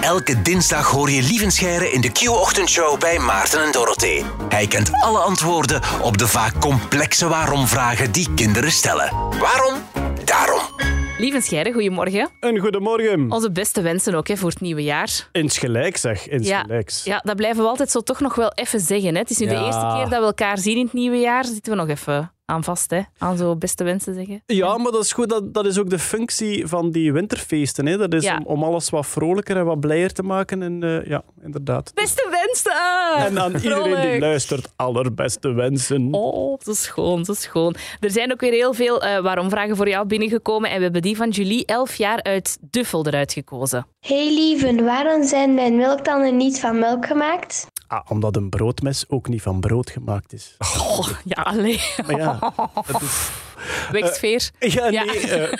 Elke dinsdag hoor je Lievenscheire in de Q-ochtendshow bij Maarten en Dorothee. Hij kent alle antwoorden op de vaak complexe waarom-vragen die kinderen stellen. Waarom? Daarom. Lieve Scheire, goedemorgen. Een goedemorgen. Onze beste wensen ook hè, voor het nieuwe jaar. Insgelijks zeg, insgelijks. Ja, dat blijven we altijd zo toch nog wel even zeggen. Hè. Het is nu de Ja. eerste keer dat we elkaar zien in het nieuwe jaar. Zitten we nog even aan vast, hè? aan zo beste wensen zeggen. Ja, maar dat is goed. Dat, dat is ook de functie van die winterfeesten. Hè. Dat is Ja. om, om alles wat vrolijker en wat blijer te maken. En eh, ja, inderdaad. Beste wensen! En aan iedereen die luistert, allerbeste wensen. Oh, dat is schoon, dat is schoon. Er zijn ook weer heel veel eh, waarom-vragen voor jou binnengekomen. En we hebben die van Julie, 11 jaar, uit Duffel eruit gekozen. Hey lieven, waarom zijn mijn melktanden niet van melk gemaakt? Ah, omdat een broodmes ook niet van brood gemaakt is. Oh, ja, alleen. Maar ja, is... Wegsfeer. Ja, Ja. nee. eh,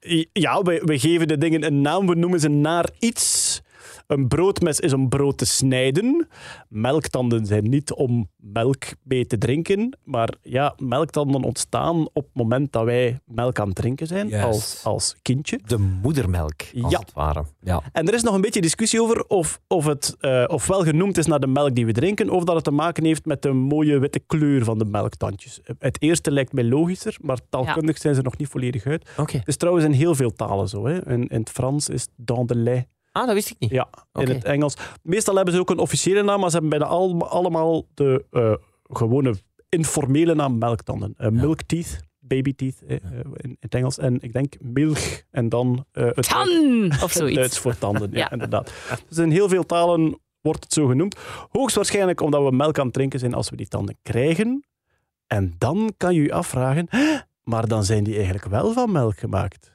eh, ja, we, we geven de dingen een naam, we noemen ze naar iets. Een broodmes is om brood te snijden. Melktanden zijn niet om melk mee te drinken. Maar ja, melktanden ontstaan op het moment dat wij melk aan het drinken zijn, als, als kindje. De moedermelk, als Ja. het ware. Ja. En er is nog een beetje discussie over of, of het eh, ofwel genoemd is naar de melk die we drinken, of dat het te maken heeft met de mooie witte kleur van de melktandjes. Het eerste lijkt mij logischer, maar taalkundig zijn ze nog niet volledig uit. Oké. Het is trouwens in heel veel talen zo. Hè. In, in het Frans is het dans de lait. Ah, dat wist ik niet. Ja, in het Engels. Meestal hebben ze ook een officiële naam, maar ze hebben bijna al- allemaal de eh, gewone informele naam melktanden. Eh, Milk teeth, baby teeth eh, in, in het Engels. En ik denk milk en dan het Tan! Of zoiets. Duits voor tanden, ja, Ja. inderdaad. Dus in heel veel talen wordt het zo genoemd. Hoogstwaarschijnlijk omdat we melk aan het drinken zijn als we die tanden krijgen. En dan kan je je afvragen, "Hè, maar dan zijn die eigenlijk wel van melk gemaakt.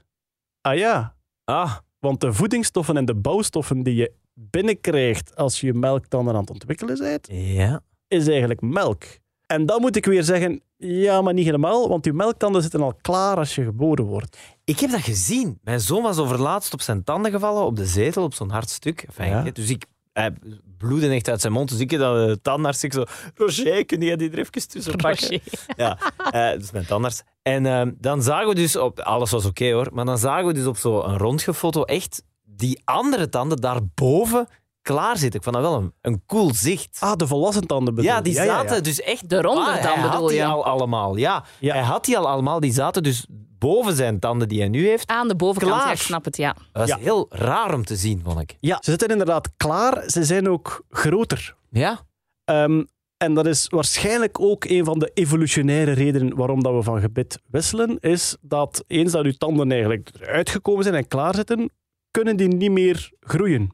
Ah ja, Ah, want de voedingsstoffen en de bouwstoffen die je binnenkrijgt als je melktanden aan het ontwikkelen bent, ja. is eigenlijk melk. En dan moet ik weer zeggen, ja, maar niet helemaal, want die melktanden zitten al klaar als je geboren wordt. Ik heb dat gezien. Mijn zoon was overlaatst op zijn tanden gevallen op de zetel, op zo'n hard stuk. Enfin, Ja. Dus ik... Hij bloedde echt uit zijn mond. Dus ik heb dat de tandarts. Ik zo, Roger, kun jij die er even tussen pakken? Ja, eh, dat is mijn tandarts. En ehm, dan zagen we dus op... Alles was oké hoor. Maar dan zagen we dus op zo'n rondgefoto echt die andere tanden daarboven klaar zitten. Ik vond dat wel een, een cool zicht. Ah, de volwassen tanden bedoel Ja, je? die zaten dus echt... De ronde Ah, dan hij bedoel had die je? al allemaal, ja. Ja. Hij had die al allemaal. Die zaten dus boven zijn tanden die hij nu heeft. Aan de bovenkant, Klaar. ja, ik snap het, ja. Dat Ja. heel raar om te zien, vond ik. Ja, ze zitten inderdaad klaar. Ze zijn ook groter. Ja? Ehm, en dat is waarschijnlijk ook een van de evolutionaire redenen waarom dat we van gebit wisselen, is dat eens dat uw tanden eigenlijk eruit gekomen zijn en klaar zitten, kunnen die niet meer groeien.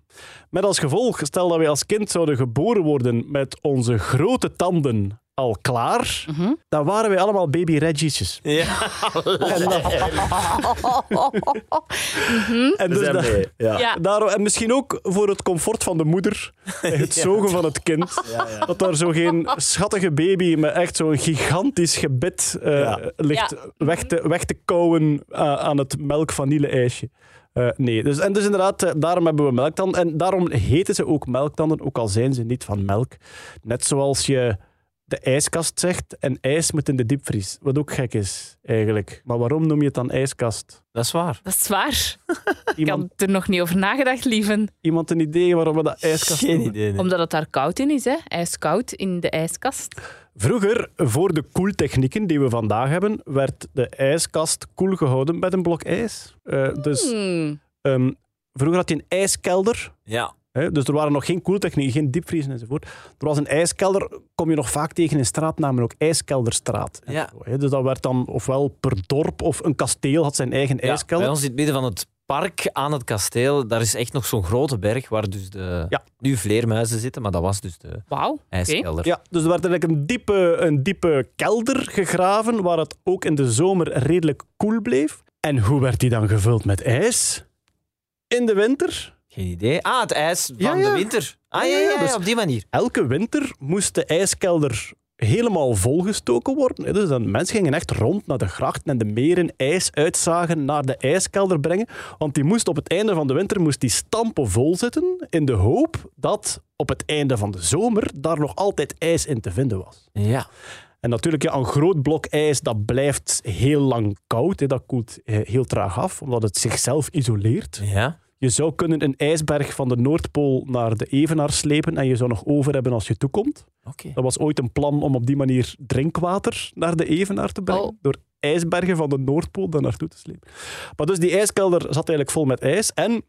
Met als gevolg, stel dat wij als kind zouden geboren worden met onze grote tanden al klaar, Mhm. dan waren wij allemaal baby Reggie'tjes. Ja. En, dat- en dus dat- Ja. Ja. Daarom, en misschien ook voor het comfort van de moeder, het zogen van het kind. Dat daar zo geen schattige baby met echt zo'n gigantisch gebit eh, Ja. ligt Ja. weg, te, weg te kauwen eh, aan het melk-vanille-ijsje. Eh, nee, dus, en dus inderdaad, daarom hebben we melktanden. En daarom heten ze ook melktanden, ook al zijn ze niet van melk. Net zoals je de ijskast zegt en ijs moet in de diepvries. Wat ook gek is, eigenlijk. Maar waarom noem je het dan ijskast? Dat is waar. Dat is waar. Ik Iemand, had er nog niet over nagedacht, lieven. iemand een idee waarom we dat ijskast Geen noemen? idee. nee. Omdat het daar koud in is, hè. IJskoud in de ijskast. Vroeger, voor de koeltechnieken die we vandaag hebben, werd de ijskast koel gehouden met een blok ijs. Eh, dus Hmm. ehm, vroeger had je een ijskelder. Ja. Hè, dus er waren nog geen koeltechnieken, geen diepvriezen enzovoort. Er was een ijskelder, kom je nog vaak tegen in straatnamen, ook ijskelderstraat. Ja. zo, hè. Dus dat werd dan ofwel per dorp of een kasteel had zijn eigen ja. ijskelder. Bij ons in het midden van het park aan het kasteel, daar is echt nog zo'n grote berg waar dus de, Ja. nu vleermuizen zitten, maar dat was dus de ijskelder. Ja, dus er werd eigenlijk een diepe, een diepe kelder gegraven, waar het ook in de zomer redelijk koel bleef. En hoe werd die dan gevuld met ijs? In de winter Geen idee. Ah, het ijs van Ja, ja. de winter. Ah ja, Ja, dus- op die manier. elke winter moest de ijskelder helemaal volgestoken worden. Dus dan, mensen gingen echt rond naar de grachten en de meren ijs uitzagen naar de ijskelder brengen. Want die moest op het einde van de winter moest die stampen vol zitten in de hoop dat op het einde van de zomer daar nog altijd ijs in te vinden was. Ja. En natuurlijk, ja, een groot blok ijs dat blijft heel lang koud. Hè. Dat koelt eh, heel traag af, omdat het zichzelf isoleert. Ja. Je zou kunnen een ijsberg van de Noordpool naar de Evenaar slepen en je zou nog over hebben als je toekomt. Oké. Dat was ooit een plan om op die manier drinkwater naar de Evenaar te brengen. Oh. Door ijsbergen van de Noordpool daar naartoe te slepen. Maar dus die ijskelder zat eigenlijk vol met ijs. En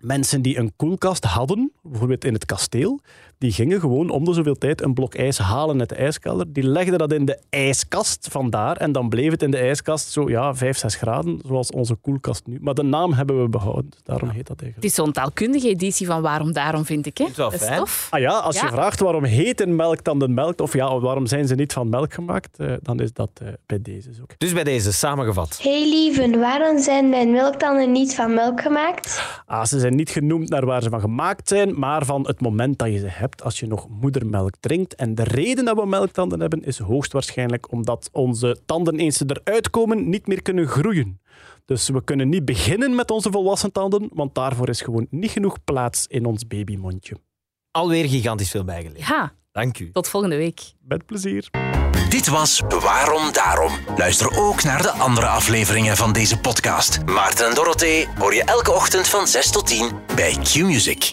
mensen die een koelkast hadden, bijvoorbeeld in het kasteel, die gingen gewoon om de zoveel tijd een blok ijs halen uit de ijskelder. Die legden dat in de ijskast vandaar. En dan bleef het in de ijskast zo ja, 5, 6 graden, zoals onze koelkast nu. Maar de naam hebben we behouden. dus Daarom heet dat Het eigenlijk. is zo'n taalkundige editie van Waarom Daarom, vind ik. Hè? is wel Dat is fijn. tof. Ah ja, als je vraagt waarom heet een melk dan de melk, of ja, waarom zijn ze niet van melk gemaakt, eh, dan is dat eh, bij deze zo. Dus bij deze, samengevat. Hey lieven, waarom zijn mijn melktanden niet van melk gemaakt? Ah, ze zijn niet genoemd naar waar ze van gemaakt zijn, maar van het moment dat je ze hebt als je nog moedermelk drinkt. En de reden dat we melktanden hebben is hoogstwaarschijnlijk omdat onze tanden eens ze eruit komen niet meer kunnen groeien. Dus we kunnen niet beginnen met onze volwassen tanden, want daarvoor is gewoon niet genoeg plaats in ons babymondje. Alweer gigantisch veel bijgeleerd. Ja, Dank u. tot volgende week. Met plezier. Dit was Waarom Daarom. Luister ook naar de andere afleveringen van deze podcast. Maarten en Dorothee hoor je elke ochtend van 6 tot 10 bij Q-Music.